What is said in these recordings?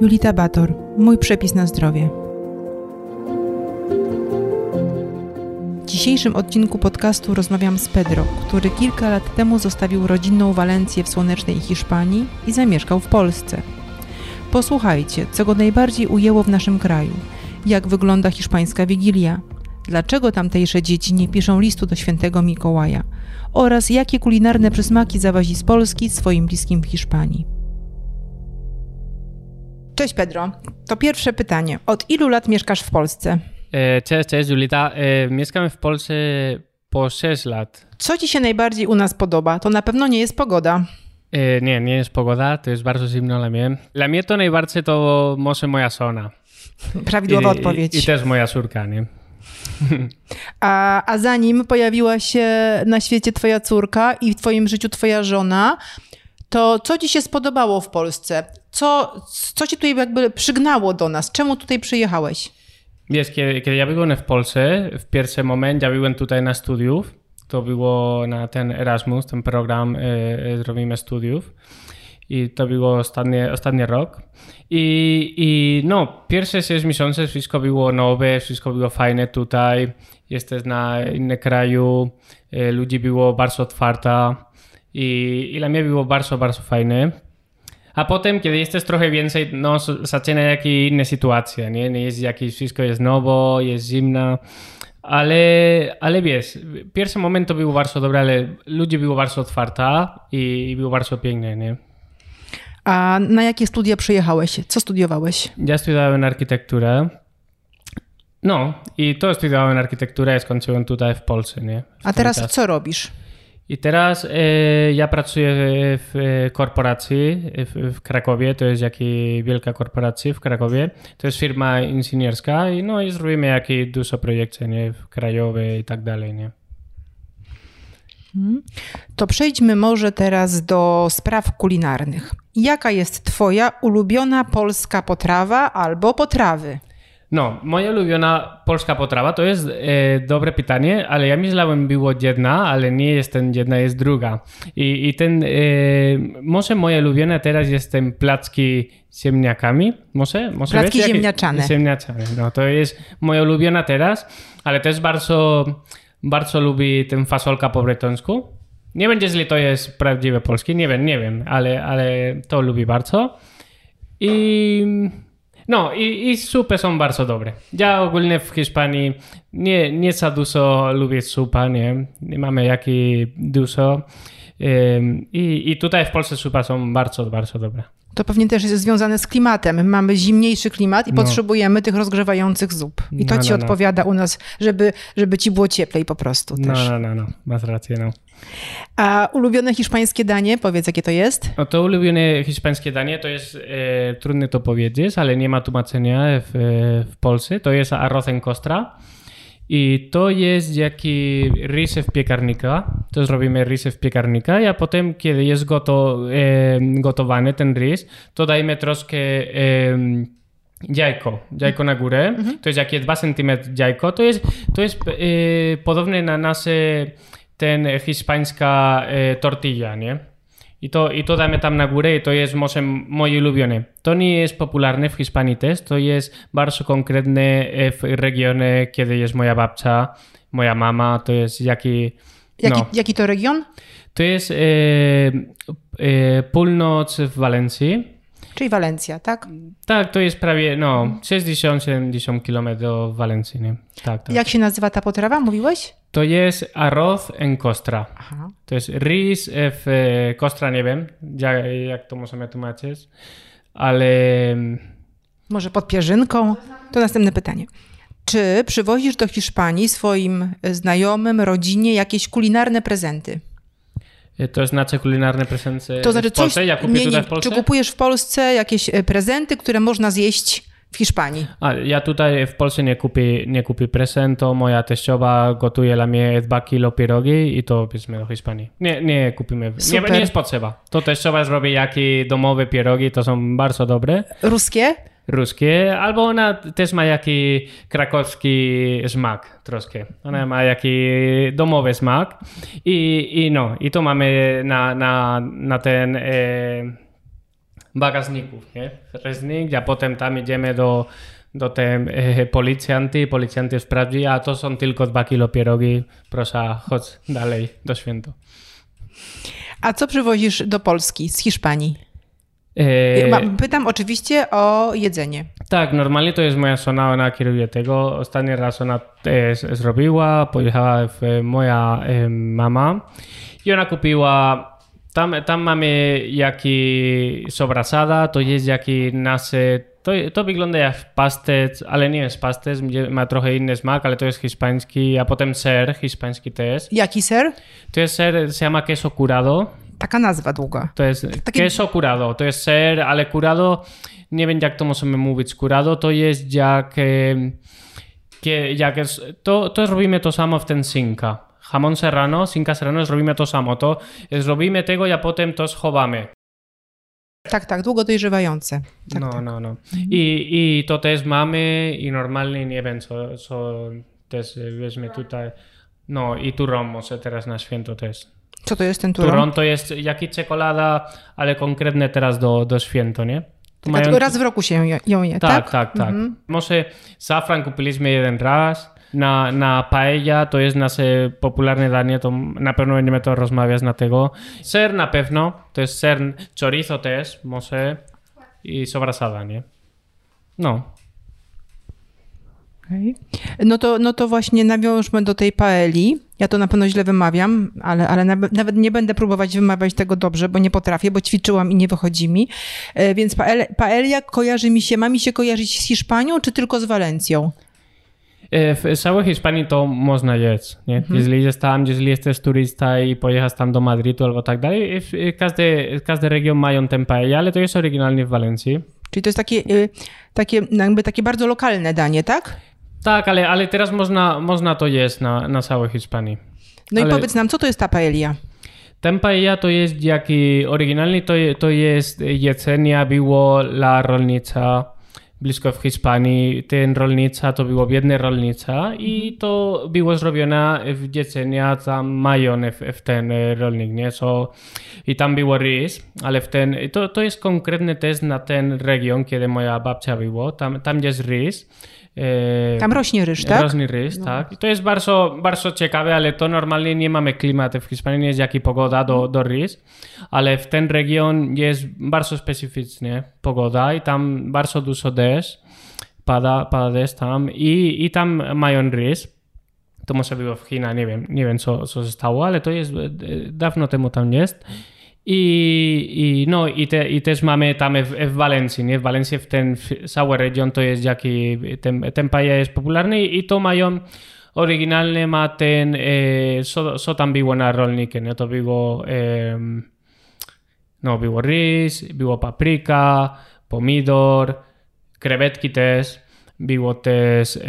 Julita Bator, mój przepis na zdrowie. W dzisiejszym odcinku podcastu rozmawiam z Pedro, który kilka lat temu zostawił rodzinną Walencję w słonecznej Hiszpanii i zamieszkał w Polsce. Posłuchajcie, co go najbardziej ujęło w naszym kraju, jak wygląda hiszpańska Wigilia, dlaczego tamtejsze dzieci nie piszą listu do świętego Mikołaja oraz jakie kulinarne przysmaki zawazi z Polski swoim bliskim w Hiszpanii. Cześć Pedro. To pierwsze pytanie. Od ilu lat mieszkasz w Polsce? E, cześć, cześć Julita. E, mieszkam w Polsce po 6 lat. Co ci się najbardziej u nas podoba? To na pewno nie jest pogoda. E, nie, nie jest pogoda, to jest bardzo zimno dla mnie. Dla mnie to najbardziej to może moja żona. Prawidłowa I, odpowiedź. I, I, też moja córka, nie? A, a zanim pojawiła się na świecie twoja córka i w twoim życiu twoja żona, to co ci się spodobało w Polsce? Co, co ci tutaj jakby przygnało do nas? Czemu tutaj przyjechałeś? Wiesz, kiedy, kiedy ja byłem w Polsce, w pierwszy moment ja byłem tutaj na studiów. To było na ten Erasmus, ten program e, Zrobimy Studiów. I to było ostatni, ostatni rok. I, I no, pierwsze 6 miesięcy wszystko było nowe, wszystko było fajne tutaj. Jesteś na innym kraju, e, ludzi było bardzo otwarta i, i dla mnie było bardzo, bardzo fajne. A potem, kiedy jesteś trochę więcej, no, zaczyna jakieś inne sytuacje, nie? nie jest jakieś, wszystko jest nowo, jest zimno, ale, ale wiesz, pierwszy moment to był bardzo dobry, ale ludzie było bardzo otwarta i, i było bardzo piękne, nie? A na jakie studia przyjechałeś? Co studiowałeś? Ja studiowałem architekturę. No, i to studiowałem architekturę skończyłem tutaj w Polsce, nie? W A teraz co robisz? I teraz e, ja pracuję w korporacji w, w, Krakowie, to jest jakaś wielka korporacja w Krakowie. To jest firma inżynierska i no i zrobimy jakieś dużo projekty, nie, krajowe i tak dalej, nie. Mhm. To przejdźmy może teraz do spraw kulinarnych. Jaka jest Twoja ulubiona polska potrawa albo potrawy? No, moja ulubiona polska potrawa to jest e, dobre pytanie, ale ja myślałem było jedna, ale nie jest ten jedna, jest druga. I, i ten, e, może moje ulubione teraz jest ten placki z ziemniakami, może? może placki wiecie, ziemniaczane. Ziemniaczane, no to jest moja ulubiona teraz, ale też bardzo, bardzo lubię ten fasolka po bretońsku. Nie będzie źle, to jest prawdziwe polskie, nie wiem, nie wiem, ale, ale to lubię bardzo. I no i, i supy są bardzo dobre. Ja ogólnie w Hiszpanii nie, nie za dużo lubię supa, nie, nie mamy jakiej dużo. I, I tutaj w Polsce supa są bardzo, bardzo dobre. To pewnie też jest związane z klimatem. Mamy zimniejszy klimat i no. potrzebujemy tych rozgrzewających zup. I to no, ci no, no. odpowiada u nas, żeby, żeby ci było cieplej po prostu. No, też. no, no, no, masz rację, no. A ulubione hiszpańskie danie, powiedz jakie to jest? No to ulubione hiszpańskie danie to jest, e, trudno to powiedzieć, ale nie ma tłumaczenia w, w Polsce. To jest arroz en costra. I to jest jaki w piekarnika. To zrobimy w piekarnika, a potem, kiedy jest goto, e, gotowany ten rys, to dajmy troszkę e, jajko, jajko na górę. Mhm. To jest jakie 2 cm jajko. To jest, to jest e, podobne na nasze ten hiszpańska e, tortilla, nie? I to, I to damy tam na górę i to jest może moje ulubione. To nie jest popularne w Hiszpanii też, to jest bardzo konkretne e, w regionie, kiedy jest moja babcia, moja mama, to jest jaki... Jaki, no. jaki to region? To jest e, e, północ w Walencji. Czyli Walencja, tak? Tak, to jest prawie no, 60-70 km do Walencji. Nie? Tak, tak. Jak się nazywa ta potrawa, mówiłeś? To jest arroz en kostra. Aha. To jest ris w kostra, nie wiem jak, jak to możemy tłumaczyć, ale... Może pod pierzynką? To następne pytanie. Czy przywozisz do Hiszpanii swoim znajomym, rodzinie jakieś kulinarne prezenty? E, to znaczy kulinarne prezenty to znaczy w Polsce? Coś, ja kupię nie, tutaj w Polsce? Czy kupujesz w Polsce jakieś e, prezenty, które można zjeść w Hiszpanii? A, ja tutaj w Polsce nie kupię, nie kupię prezentu. Moja teściowa gotuje dla mnie dwa kilo pierogi i to bierzemy do Hiszpanii. Nie, nie kupimy. Nie, nie jest potrzeba. To teściowa zrobi jakie domowe pierogi, to są bardzo dobre. Ruskie? ruskie, albo ona też ma jakiś krakowski smak troszkę. Ona ma jakiś domowy smak i, i no, i to mamy na, na, na ten e, bagażników, nie? Reznik, a potem tam idziemy do, do tej e, policjanty, policjanty sprawdzi, a to są tylko dwa kilo pierogi, proszę, chodź dalej do święto. A co przywozisz do Polski z Hiszpanii? E, Pytam oczywiście o jedzenie. Tak, normalnie to jest moja żona, ona kieruje tego. Ostatni raz ona e, zrobiła, pojechała w, e, moja e, mama i ona kupiła, tam, tam mamy jaki sobrasada, to jest jaki nasze, to, to wygląda jak pastet, ale nie jest gdzie ma trochę inny smak, ale to jest hiszpański, a potem ser hiszpański też. Jaki ser? To jest ser, się llama queso curado. Taka nazwa długa. To jest Takie- queso curado, to jest ser, ale curado, nie wiem jak to możemy mówić, curado to jest jak, kie- jak jest, to, to robimy to samo w ten sinka. Jamon serrano, sinka serrano, zrobimy to samo. To zrobimy tego, a potem to schowamy. Tak, tak, długo dojrzewające. Tak, no, tak. no, no. I, I to też mamy i normalnie nie wiem, co, co też weźmy tutaj. No i turon może teraz na święto też. Co to jest ten turon? Turon to jest jak i czekolada, ale konkretnie teraz do, do święto, nie? Tu A tylko raz w roku się ją je, tak? Tak, tak, tak. Może safran kupiliśmy jeden raz. Na, na paella to jest nasze popularne danie, to na pewno będziemy to rozmawiać na tego. Ser na pewno, to jest ser, chorizo też, może i sobrasada, nie? No. Okej. No, to, no to właśnie nawiążmy do tej paeli. Ja to na pewno źle wymawiam, ale, ale nawet nie będę próbować wymawiać tego dobrze, bo nie potrafię, bo ćwiczyłam i nie wychodzi mi. E, Więc pael, paella kojarzy mi się, ma mi się kojarzyć z Hiszpanią, czy tylko z Walencją? E, W całej Hiszpanii to można jeść, nie? Mhm. Jeżeli jest tam, jeżeli jesteś turysta i pojechasz tam do Madrytu albo tak dalej, e, e, każdy, każdy region mają ten paella, ale to jest oryginalnie w Walencji. Czyli to jest takie, y, takie, no jakby takie bardzo lokalne danie, tak? Tak, ale, ale teraz można, można to jeść na, na całej Hiszpanii. No Ale- i powiedz nam, co to jest ta paella? Ten paella to jest jaki oryginalnie to, to jest jedzenie było dla rolnicza blisko w Hiszpanii. Ten rolnica to było biedna rolnica i to było zrobione w jedzenia tam mają w, w ten rolnik, nie? So, I tam było rys, ale w ten, to, to jest konkretny też na ten region, kiedy moja babcia było. Tam, tam jest rys. E, Tam rośnie ryż, tak? Rożny rys, tak. I to jest bardzo, bardzo ciekawe, ale to normalnie nie mamy klimatu w Hiszpanii, nie jest jaki pogoda do, do rys, ale w ten region jest bardzo specyficznie pogoda i tam bardzo dużo deszcz, pada, pada deszcz tam i, i tam mają rys. To może było w Chinach, nie wiem, nie wiem co, co się stało, ale to jest, e, dawno temu tam jest. I, i, no, i, te, I też mamy tam w, w Walencji, nie? W Walencji w ten w cały region to jest jaki, ten, ten paella jest popularny i to mają, oryginalnie ma ten, e, co, co tam było na rolniku, nie? To było, e, no było rys, było papryka, pomidor, krewetki też, było też e,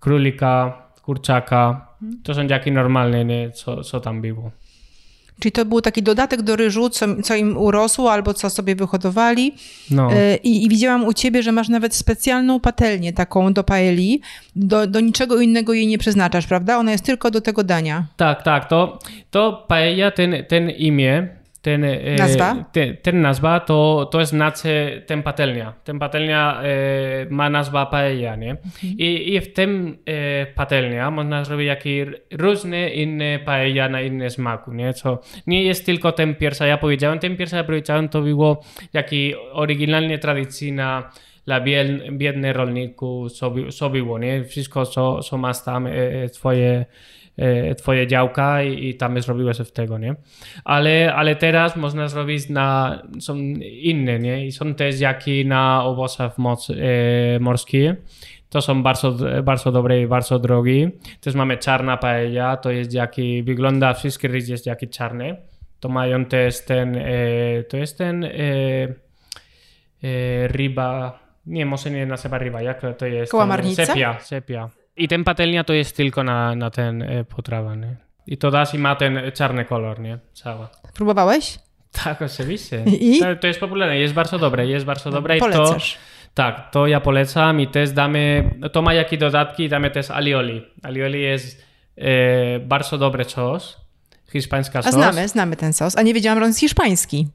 królika, kurczaka, to są jaki normalne, nie? Co, co tam było. Czyli to był taki dodatek do ryżu, co, co im urosło albo co sobie wyhodowali. No. E, I, I widziałam u ciebie, że masz nawet specjalną patelnię taką do paeli. Do, do niczego innego jej nie przeznaczasz, prawda? Ona jest tylko do tego dania. Tak, tak, to, to paella, ten, ten imię, ten, e, Nazwa? Ten, ten nazwa, to, to znaczy ten patelnia. Ten patelnia e, ma nazwa paella, nie? I, I w tym e, patelnia można zrobić jakieś różne inne paella na inne smaku, nie? Co nie jest tylko ten pierwsza, ja powiedziałem, ten pierwsza, ja powiedziałem, to było jaki oryginalnie tradycyjna dla bied- biednych rolników, co, co było, nie? Wszystko, co, co masz tam, e, e, twoje, twoje działka i, i tam zrobiłeś z tego, nie? Ale, ale teraz można zrobić na, są inne, nie? I są też jaki na owocach moc, e, morskie. To są bardzo, bardzo dobre i bardzo drogie. Też mamy czarna paella, to jest jaki, wygląda, wszystkie rys jest jaki czarny. To mają też ten, e, to jest ten e, e, ryba, nie, może nie nazywa ryba, jak to jest? Kałamarnica? Sepia, sepia. I ten patelnia to jest tylko na, na ten e, potrawa, nie? I to dasz i ma ten czarny kolor, nie? Cała. Próbowałeś? Tak, oczywiście. I? To, to jest popularne, jest bardzo dobre, jest bardzo dobre. i to, Polecasz. tak, to ja polecam i też damy, to ma jakieś dodatki, damy też alioli. Alioli jest e, bardzo dobry sos, hiszpańska A sos. znamy, znamy ten sos. A nie wiedziałam, że on jest hiszpański.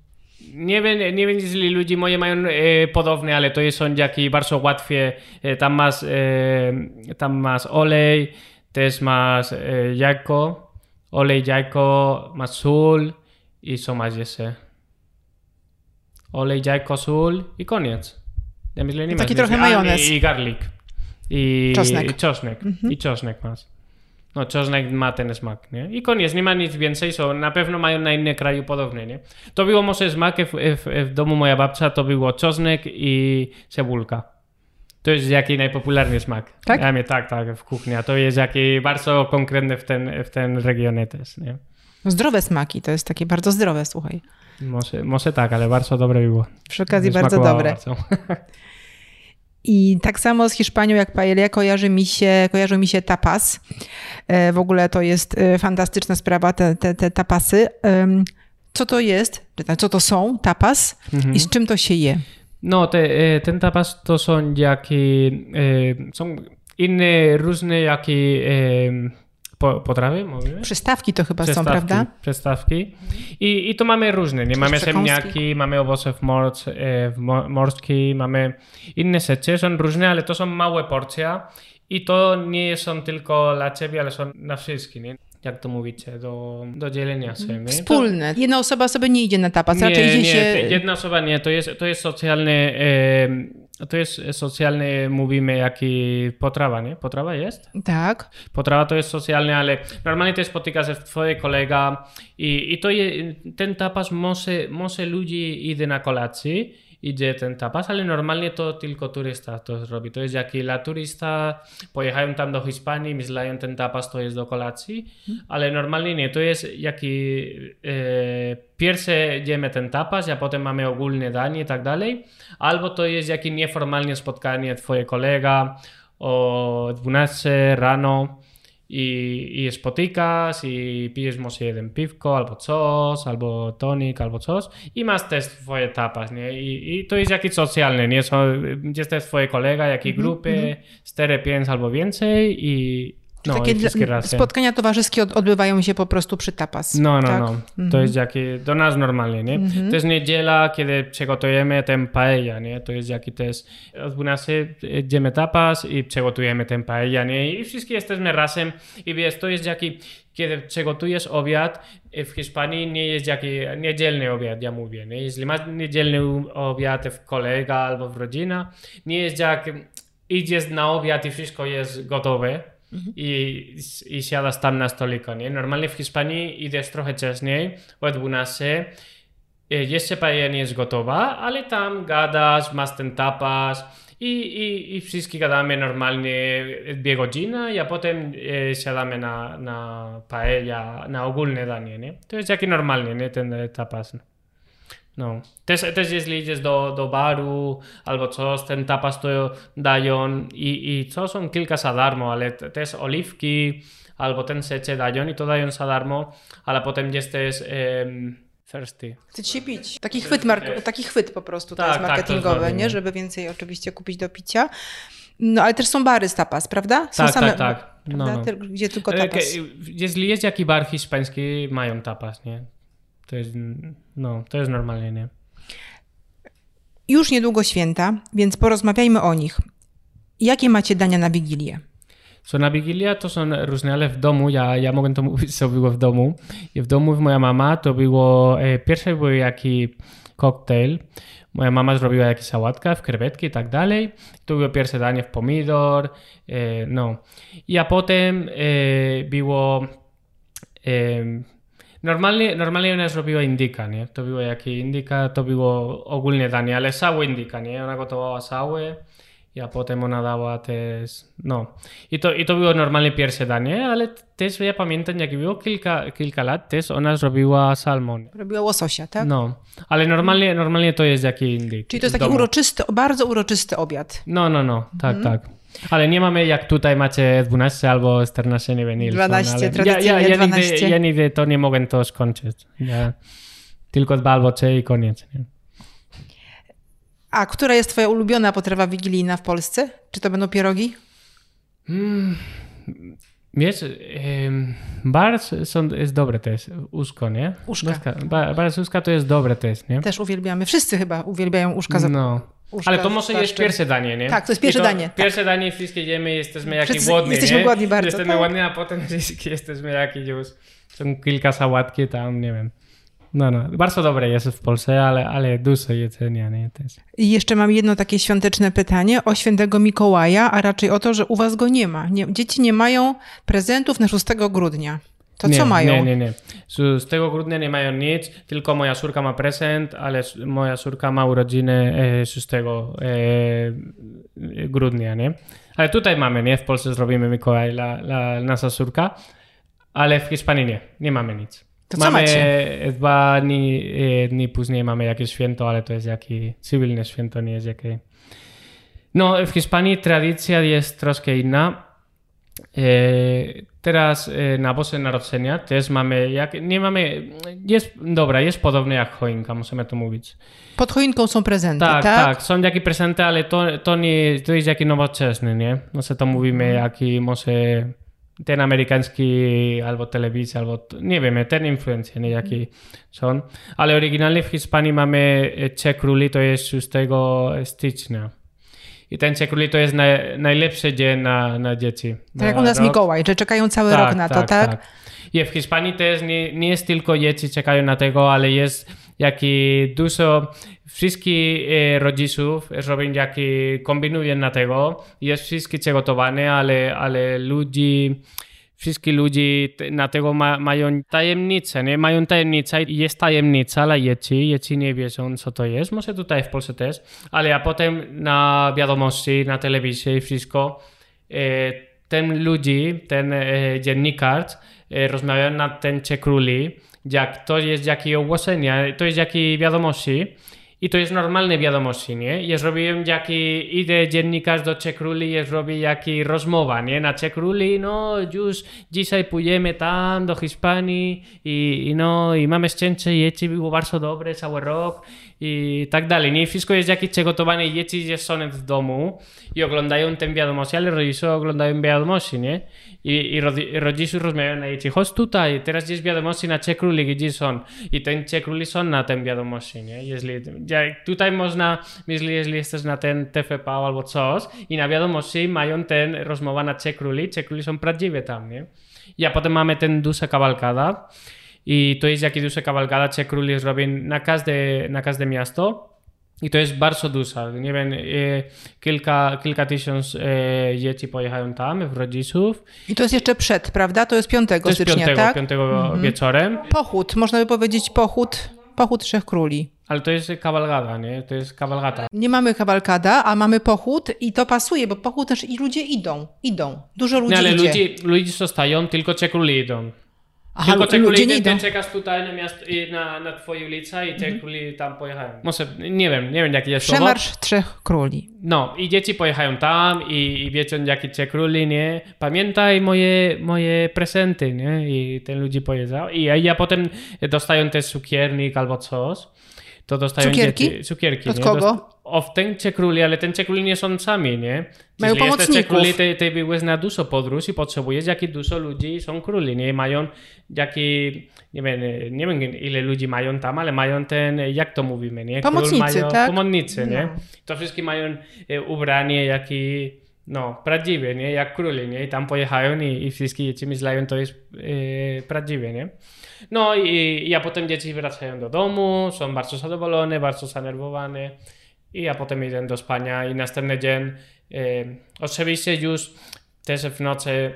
Nie wiem, nie wiem, jeśli ludzie moje mają e, podobne, ale to są jakieś bardzo łatwe. E, tam masz, e, tam masz olej, też masz e, jajko, olej, jajko, masz sól i co masz jeszcze? Olej, jajko, sól i koniec. Ja myślę, nie Taki masz trochę majonez. I, i garlic. I Czosnek. I czosnek. I czosnek masz. No, czosnek ma ten smak, nie? I koniec, nie ma nic więcej, są, na pewno mają na inne kraju podobne, nie? To było może smak, w, w, w domu moja babcia to było czosnek i cebulka. To jest jaki najpopularniejszy smak. Tak? Ja mnie, tak, tak, w kuchni. A to jest jaki bardzo konkretny w ten, w ten regionie też, nie? Zdrowe smaki, to jest takie bardzo zdrowe, słuchaj. Może, może tak, ale bardzo dobre było. Przy okazji bardzo dobre. bardzo. I tak samo z Hiszpanią jak paella kojarzy mi się, kojarzą mi się tapas. E, W ogóle to jest e, fantastyczna sprawa, te, te, te tapasy. Co to jest? Co to są tapas Mhm. i z czym to się je? No, te, e, ten tapas to są jakie, e, są inne różne jakie e, po, potrawy, mówimy? Przystawki to chyba są, Przestawki, prawda? Przestawki. I, I to mamy różne, nie? Mamy ziemniaki, mamy owoce w morz, e, w mo- morskie, mamy inne rzeczy, są różne, ale to są małe porcje i to nie są tylko dla ciebie, ale są na wszystkich, nie? Jak to mówicie, do, do dzielenia się. nie? To- Wspólne. Jedna osoba sobie nie idzie na tapas, nie, raczej idzie nie, się... jedna osoba nie, to jest, to jest socjalny, e, to jest socjalny, mówimy, jaki potrawa, nie? Potrawa jest? Tak. Potrawa to jest socjalne, ale normalnie też spotyka się twoje kolega i, i to je, ten tapas może, może ludzi idzie na kolację, idzie ten tapas, ale normalnie to tylko turysta to zrobi. To jest jak dla turysta, pojechają tam do Hiszpanii, myślają ten tapas to jest do kolacji, ale normalnie nie, to jest jaki e, pierwsze jemy ten tapas, a potem mamy ogólne danie i tak dalej, albo to jest jakie nieformalne spotkanie twoje kolega o 12 rano i, i spotykasz i pijesz może jeden piwko albo coś, albo tonik, albo coś i masz też twoje tapas, nie? I, i to jest jakieś socjalne, nie? Są, jest też twoje kolega, jakie grupy, 4, 5 albo więcej i no, Takie wszystkie spotkania towarzyskie od, odbywają się po prostu przy tapas. No, no, tak? no. To jest jakie, do nas normalnie, nie? To jest niedziela, kiedy przygotujemy ten paella, nie? To jest jaki też, o 12 idziemy tapas i przygotujemy ten paella, nie? I wszyscy jesteśmy razem i wiesz, to jest jaki, kiedy przygotujesz obiad, w Hiszpanii nie jest jaki niedzielny obiad, ja mówię, nie? Jeśli masz niedzielny obiad w kolega albo w rodzina, nie jest jak idziesz na obiad i wszystko jest gotowe, Mm-hmm. Είσαι αδαστάμνα στο λίκον. Η νορμάλη φυσπανή ή δε στρώχε τσέσνη, ο εδβουνάσε, γέσαι παγιένιε γοτόβα, αλλά ήταν γκάντα, μάστεν τάπα, ή φυσική κατά με νορμάλη μπιεγοτζίνα, για πότε σε δάμε να παέλια, να ογκούλνε δάνειε. Το έτσι και νορμάλη είναι, ήταν τα. No. Też, też jeśli idziesz do, do baru albo coś, ten tapas to dają i, i co są kilka za darmo, ale te- też oliwki albo ten secie dają i to dają za darmo, ale potem jesteś um, thirsty. Chce ci się pić. Taki chwyt, mark- taki chwyt po prostu to Tak, tak, to marketingowy, zrobię, nie? Żeby więcej oczywiście kupić do picia. No ale też są bary z tapas, prawda? Są Tak, tak, tak. No, no. Gdzie tylko E, tapas. Jeśli jest jaki bar hiszpański, mają tapas, nie? To jest, no, to jest normalnie, nie? Już niedługo święta, więc porozmawiajmy o nich. Jakie macie dania na Wigilię? Co na Wigilia to są różne, ale w domu, ja, ja mogę to mówić, co było w domu. I w domu moja mama to było, e, pierwsze był jaki koktajl. Moja mama zrobiła jakieś sałatka w krewetki i tak dalej. To było pierwsze danie w pomidor, e, no. I a potem e, było e, Normalnie, normalnie ona zrobiła indyka, nie? To było jakie indyka, to było ogólnie danie, ale całe indyka, nie? Ona gotowała całe, a potem ona dała też, no. I to, I to było normalnie pierwsze danie, ale też ja pamiętam, jak było kilka, kilka lat, też ona zrobiła salmon. Robiła łososia, tak? No, ale normalnie, normalnie to jest jaki indyk. Czyli to jest taki domu. uroczysty, bardzo uroczysty obiad. No, no, no, tak, Mhm. tak. Ale nie mamy jak tutaj macie 12 albo 14, nie wiem ile. są, 12, ale tradycyjnie ja, ja, ja, 12. Nigdy, ja nigdy to nie mogę to skończyć. Ja, tylko dwa albo trzy i koniec. Nie? A która jest twoja ulubiona potrawa wigilijna w Polsce? Czy to będą pierogi? Wiesz, em, bars są, jest dobre też, uszko, nie? Uszka. Uszka. Ba- Bars uszka to jest dobre też, nie? Też uwielbiamy. Wszyscy chyba uwielbiają uszka. za- No. Ale to może jest pierwsze danie, nie? Tak, to jest pierwsze danie, tak. Pierwsze danie, wszystkie jemy, jesteśmy jak Wszyscy głodni, jesteśmy nie? głodni bardzo, Jesteśmy tak. głodni, a potem jesteśmy jakieś już, są kilka sałatki tam, nie wiem. No, no. Bardzo dobre jest w Polsce, ale, ale dużo jedzenia, nie? Też. I jeszcze mam jedno takie świąteczne pytanie o świętego Mikołaja, a raczej o to, że u was go nie ma. Nie, dzieci nie mają prezentów na 6 grudnia. To nie, co mają? Nie, nie, nie. Z tego grudnia nie mają nic, tylko moja córka ma prezent, ale moja córka ma urodziny e, 6 e, grudnia, nie? Ale tutaj mamy, nie? W Polsce zrobimy Mikołaj dla, dla nasza córka, ale w Hiszpanii nie, nie mamy nic. To co mamy macie? dwa dni, e, dni później mamy jakieś święto, ale to jest jakieś cywilne święto, nie jest jakieś... No, w Hiszpanii tradycja jest troszkę inna. E, teraz e, na Boże Narodzenia też mamy, jak, nie mamy, jest, dobra, jest podobne jak choinka, możemy to mówić. Pod choinką są prezenty, Tak, tak? tak, są jakieś prezenty, ale to, to, nie, to jest jakiś nowoczesny, nie? Może to mówimy, jaki może ten amerykański albo telewizja, albo nie wiem, ten influencer, nie, jaki są. Ale oryginalnie w Hiszpanii mamy e, Trzech Króli, to jest 6 stycznia. I ten Króli to jest naj, najlepszy dzień na, na dzieci. Tak jak na u nas rok. Mikołaj, że czekają cały rok na to, tak? I w Hiszpanii też nie, nie jest tylko dzieci czekają na tego, ale jest jaki dużo wszystkich e, rodziców robią jaki kombinują na tego. Jest wszystkie przygotowane, ale, ale ludzi Wszystkie ludzie na tego ma, mają tajemnicę, nie? Mają tajemnicę i jest tajemnica dla dzieci. Dzieci nie wiedzą, co to jest. Może tutaj w Polsce też. Ale potem na wiadomości, na telewizji i wszystko e, ten ludzi, ten e, dziennikarz e, rozmawiają na ten Trzech Króli, jak to jest jakie ogłoszenia, to jest jakie wiadomości. I to jest normalne wiadomości, nie? Ja zrobiłem jaki, idę dziennikarz do Trzech Króli, ja zrobię jaki rozmowa, nie? Na Trzech Króli, no już dzisiaj pójdziemy tam do Hiszpanii i, i no i mamy szczęście, dzieci było bardzo dobre cały rok i tak dalej, nie? I wszystko jest jakieś przygotowane i dzieci już są w domu i oglądają tę wiadomość, ale rodzice oglądają wiadomości, nie? I, i rodzi- rodzice rozmawiają na dzieci, chodź tutaj, teraz jest wiadomości na Trzech Króli, gdzie są? I ten Trzech Króli są na tym wiadomości, nie? Jeśli, jak tutaj można, myślę, jeśli jesteś na ten TVP albo coś i na wiadomości mają ten rozmowa na Trzech Króli, Trzech Króli są prawdziwe tam, nie? I a potem mamy ten duża kawalkada i to jest jakaś duża kawalkada, Trzech Króli zrobią na każde, na każde miasto i to jest bardzo duża. Nie wiem, e, kilka, kilka tysiąc e, dzieci pojechają tam, w rodziców. I to jest jeszcze przed, prawda? To jest 5 To jest stycznia, piątego, tak? piątego wieczorem, Pochód, można by powiedzieć pochód, pochód Trzech Króli. ale to jest kawalgada, nie? To jest kawalgata. Nie mamy kawalkada, a mamy pochód i to pasuje, bo pochód też i ludzie idą, idą. Dużo ludzi Nie, ale idzie. ludzie, ludzie zostają, tylko Trzech Króli idą. Aha, Tylko Trzech ludzie Króli, nie ty, idą. czekasz tutaj na, miast, i na, na twojej ulicy i Trzech Króli tam pojechają. Może, nie wiem, nie wiem jakie jest słowo. Przemarsz Trzech Króli. No i dzieci pojechają tam i, i wiedzą jakie Trzech Króli, nie? Pamiętaj moje, moje prezenty, nie? I ten ludzi pojeżdżał. I ja, ja potem dostają też cukiernik albo coś. To dostają Cukierki? Dzieci, cukierki, Od nie? kogo? Dost- o, w ten Trzech Króli, ale ten Króli nie są sami, nie? Mają Trzech pomocników. Króli, ty, ty byłeś na dużo podróż i potrzebujesz, jakie dużo ludzi są króli, nie? Mają jaki, nie wiem, nie wiem ile ludzi mają tam, ale mają ten, jak to mówimy, nie? Król Pomocnicy, mają, tak? Pomocnicy, nie? No. To wszystkie mają e, ubranie jaki, no, prawdziwe, nie? Jak króli, nie? I tam pojechają i, i wszystkie dzieci myślają, to jest e, prawdziwe, nie? No i, i a potem dzieci wracają do domu, są bardzo zadowolone, bardzo zanerwowane i a potem idą do spania i następny dzień e, oczywiście już też w nocy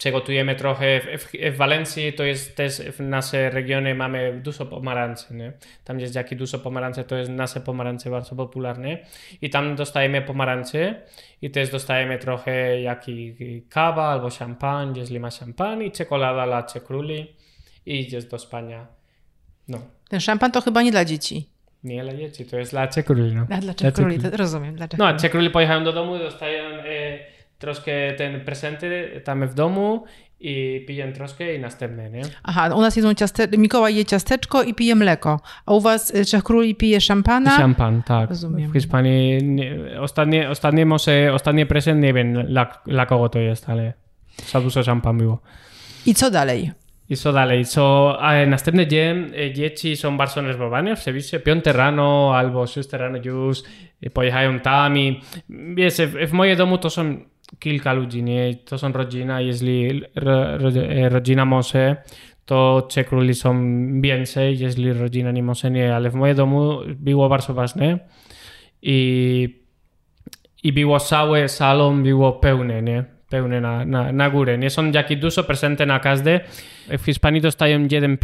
przygotujemy trochę. W, w, w Walencji to jest też w naszym regionie mamy dużo pomarańczy, nie? Tam jest jakie dużo pomarańczy, to jest nasze pomarańcze bardzo popularne. I tam dostajemy pomarańcze i też dostajemy trochę jaki kawa albo szampan, jeśli ma szampan i czekolada dla króli i idziesz do spania. No, Ten szampan to chyba nie dla dzieci. Nie dla dzieci, to jest dla Trzech króli, no. A dla rozumiem. Dla No, pojechają do domu, dostają e, troszkę ten prezenty tam w domu i piją troszkę i następne, nie? Aha, u nas jedzą ciaste... Mikołaj je ciasteczko i pije mleko, a u was Trzech Króli pije szampana. Szampan, tak. Rozumiem. W Hiszpanii nie, ostatnie, ostatnie może, ostatnie prezent, nie wiem dla, dla kogo to jest, ale... Za dużo szampan było. I co dalej? I co dalej? Co, a następny dzień e, dzieci są bardzo nerwowane, oczywiście. Piąte rano albo szóste rano już e, pojechają tam i wiesz, w, w moim domu to są kilka ludzi, nie? To są rodzina, jeśli ro, ro, e, rodzina może, to trzech króli są więcej, jeśli rodzina nie może, nie. Ale w moim domu było bardzo ważne i, i było cały salon, było pełne, nie? Pełne na, na, na górę. Nie są jakieś dużo prezenty na każdy. W Hiszpanii dostają jeden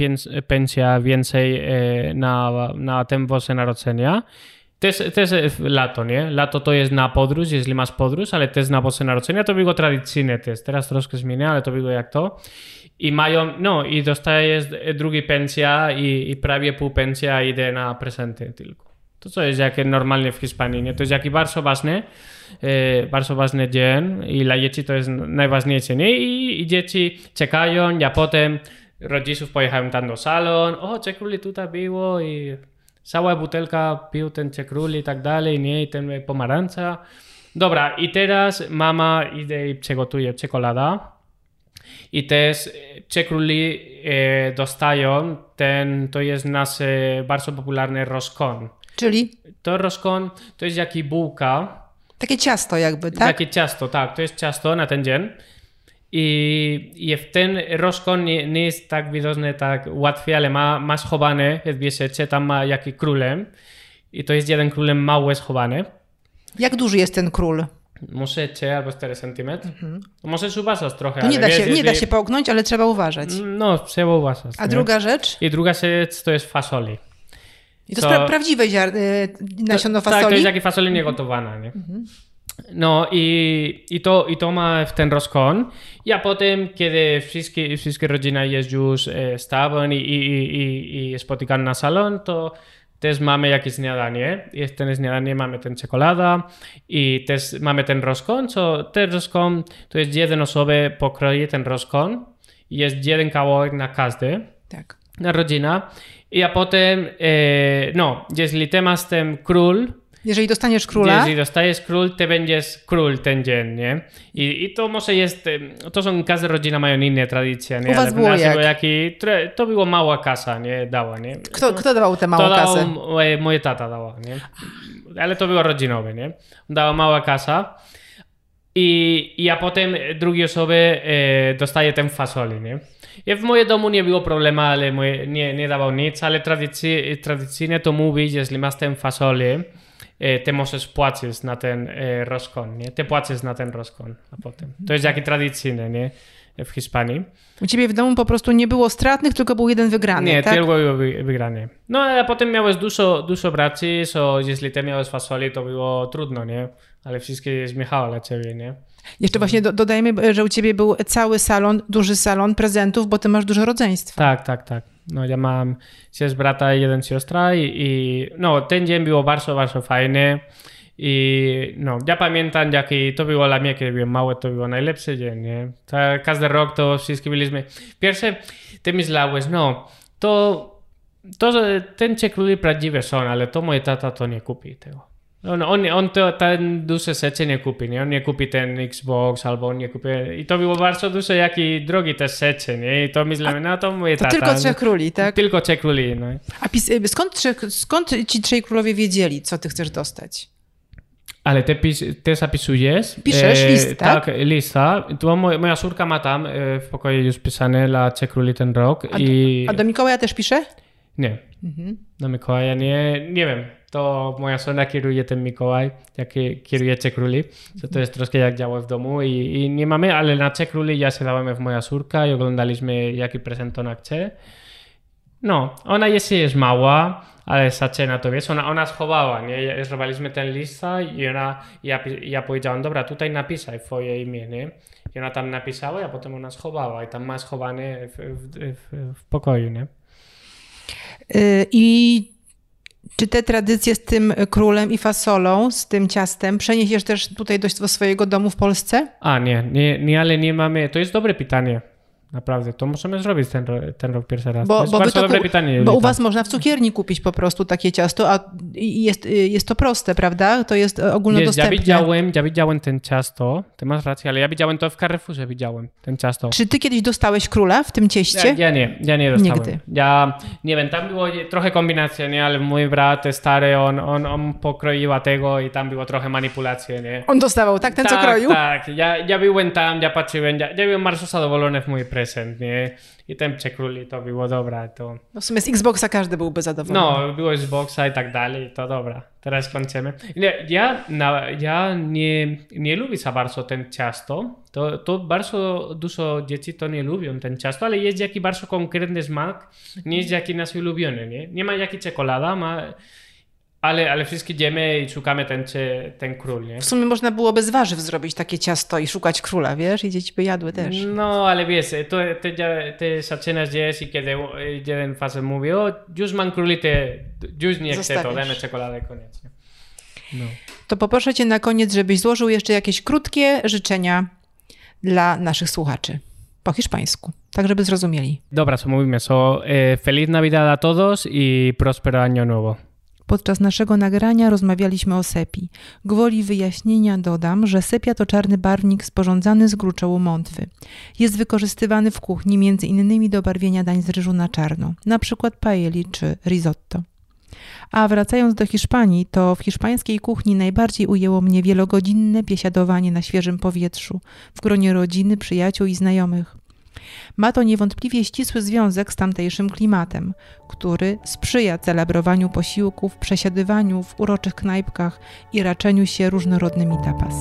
pensja więcej e, na, na ten Boże Narodzenia. To jest lato, nie? Lato to jest na podróż, jeśli masz podróż, ale jest na Boże Narodzenia. To było tradycyjne też. Teraz troszkę zmienia, ale to było jak to. I mają, no i dostajesz drugi pensja i, i prawie pół pensja idzie na prezenty tylko. To co jest jak normalnie w Hiszpanii, nie? To jest jaki bardzo ważny, e, bardzo ważny dzień i dla dzieci to jest najważniejsze, nie? I, I, dzieci czekają, a potem rodziców pojechają tam do salon, o, czekuli tutaj było i cała butelka pił ten czekuli i tak dalej, nie? I ten pomarańcza. Dobra, i teraz mama idzie i przygotuje czekolada. I też czekuli e, dostają ten, to jest nasz e, bardzo popularny roscon. Czyli? To roscon to jest jak bułka. Takie ciasto jakby, tak? Takie ciasto, tak. To jest ciasto na ten dzień. I, i w ten roscon nie, nie, jest tak widoczny tak łatwiej, ale ma, ma schowane, wiecie, tam ma jaki królem. I to jest jeden królem mały schowany. Jak duży jest ten król? Może 3 albo 4 cm. Mhm. Możesz uważać trochę. To nie, da, się, nie da się połknąć, ale trzeba uważać. No, trzeba uważać. A nie? druga rzecz? I druga rzecz to jest fasoli. I to, to jest pra prawdziwe ziar- y, nasiono fasoli? Tak, to jest jak fasoli niegotowana, nie? Mhm. No i, i, to, i to ma w ten rozkon. a potem, kiedy wszystkie, wszystkie rodziny jest już e, stawione i, i, i, i spotykają na salon, to też mamy jakieś śniadanie. Jest ten śniadanie, mamy ten czekolada i też mamy ten rozkon, co ten rozkon to jest jeden osoby pokroje ten rozkon i jest jeden kawałek na każdy. Tak. Na rodzina. I a potem, e, no, jeśli ty masz ten król, jeżeli dostaniesz króla. Jeżeli dostajesz król, ty będziesz król ten dzień, nie? I, i to może jest, to są, każda rodzina mają inne tradycje, nie? U was było jak? Jaki, to było mała kasa, nie? Dała, nie? Kto, kto dawał tę małą to kasę? Dał, moje, moje tata dała, nie? Ale to było rodzinowe, nie? Dała mała kasa. I, i a potem drugie osoby e, dostaje ten fasoli, nie? I w moim domu nie było problemu, ale moje, nie, nie dawał nic, ale tradycy, tradycyjnie to mówi, jeśli masz ten fasoli, e, ty możesz płacić na ten e, rozkon, nie? Ty płacisz na ten rozkon, a potem. To jest jakie tradycyjne, nie? W Hiszpanii. U ciebie w domu po prostu nie było stratnych, tylko był jeden wygrany, Nie, tak? tylko był wygrany. No, a potem miałeś dużo, dużo braci, so jeśli ty miałeś fasoli, to było trudno, nie? Ale wszystkie zmiechało dla ciebie, nie? Jeszcze właśnie do, dodajmy, że u ciebie był cały salon, duży salon prezentów, bo ty masz dużo rodzeństwa. Tak, tak, tak. No ja mam sześć brata i jeden siostra i, i no ten dzień było bardzo, bardzo fajny. I no, ja pamiętam, jaki to było dla mnie, kiedy byłem mały, to było najlepszy dzień, nie? Ta, każdy rok to wszyscy byliśmy... Pierwsze, ty myślałeś, no, to, to ten czeklury prawdziwe są, ale to mój tata to nie kupi tego. On, on, on to, ten duże rzeczy nie kupi, nie? On nie kupi ten Xbox albo on nie kupi... I to było bardzo duże, jak i drogi te rzeczy, nie? I to myślałem, no to tata. To tylko Trzech Króli, tak? Tylko Trzech Króli, no. A pis, skąd, trzech, skąd ci Trzej Królowie wiedzieli, co ty chcesz dostać? Ale ty, pis, ty zapisujesz? Piszesz e, list, tak? Tak, lista. To moja, moja córka ma tam e, w pokoju już pisane dla Trzech Króli ten rok. A, i... a do Mikołaja też pisze? Nie. Mhm. Do Mikołaja nie, nie wiem to moja żona kieruje ten Mikołaj, jak kieruje Czech Króli, to to jest troszkę jak działa w domu i, i nie mamy, ale na Czech Króli ja siadałem w moja córka i oglądaliśmy jaki prezent ona chce. No, ona jeszcze jest mała, ale zaczyna to, wiesz, ona, ona schowała, nie? Zrobiliśmy ten lista i ona, ja, ja powiedziałem, dobra, tutaj napisaj twoje imię, nie? I ona tam napisała, a potem ona schowała i tam ma schowane w, w, w, w pokoju, nie? Y, I czy te tradycje z tym królem i fasolą, z tym ciastem, przeniesiesz też tutaj do swojego domu w Polsce? A nie, nie, nie, ale nie mamy. To jest dobre pytanie. Naprawdę, to możemy zrobić ten, ten rok pierwszy raz. Bo, to bo, bardzo dobre ku- pytanie. bo u was można w cukierni kupić po prostu takie ciasto, a jest, jest to proste, prawda? To jest e, Wiesz, ja ogólnodostępne. widziałem, ja widziałem ten ciasto, ty masz rację, ale ja widziałem to w Carrefourze, widziałem ten ciasto. Czy ty kiedyś dostałeś króla w tym cieście? Ja, ja nie, ja nie dostałem. Nigdy. Ja nie wiem, tam było trochę kombinacja, nie, ale mój brat stary, on, on, on pokroiła tego i tam było trochę manipulacji, nie. On dostawał, tak? Ten, co tak, kroił? Tak, ja, ja byłem tam, ja patrzyłem, ja, ja byłem bardzo zadowolony w mój prezent, nie. I ten przekróli, to było dobra, to... No w sumie z Xboxa każdy byłby zadowolony. No, było Xboxa i tak dalej, to dobra, teraz kończymy. Nie, ja, na, ja nie, nie lubię za bardzo ten ciasto, to, to bardzo dużo dzieci to nie lubią ten ciasto, ale jest jakiś bardzo konkretny smak, nie jest jaki nasz ulubiony, nie? Nie ma jaki czekolada, ma, ale, ale wszyscy idziemy i szukamy ten, czy- ten król, nie? W sumie można byłoby z warzyw zrobić takie ciasto i szukać króla, wiesz? I dzieci by jadły też. No, ale wiesz, to, ty, ty zaczynasz jeść i kiedy jeden facet mówi, o, już mam króli, ty już nie chcę to, dajmy czekoladę, koniecznie. No. To poproszę cię na koniec, żebyś złożył jeszcze jakieś krótkie życzenia dla naszych słuchaczy. Po hiszpańsku, tak żeby zrozumieli. Dobra, co mówimy, so eh, feliz Navidad a todos y próspero año nuevo. Podczas naszego nagrania rozmawialiśmy o sepi. Gwoli wyjaśnienia dodam, że sepia to czarny barwnik sporządzany z gruczołu mątwy. Jest wykorzystywany w kuchni między innymi do barwienia dań z ryżu na czarno, na przykład paelli czy risotto. A wracając do Hiszpanii, to w hiszpańskiej kuchni najbardziej ujęło mnie wielogodzinne biesiadowanie na świeżym powietrzu, w gronie rodziny, przyjaciół i znajomych. Ma to niewątpliwie ścisły związek z tamtejszym klimatem, który sprzyja celebrowaniu posiłków, przesiadywaniu w uroczych knajpkach i raczeniu się różnorodnymi tapas.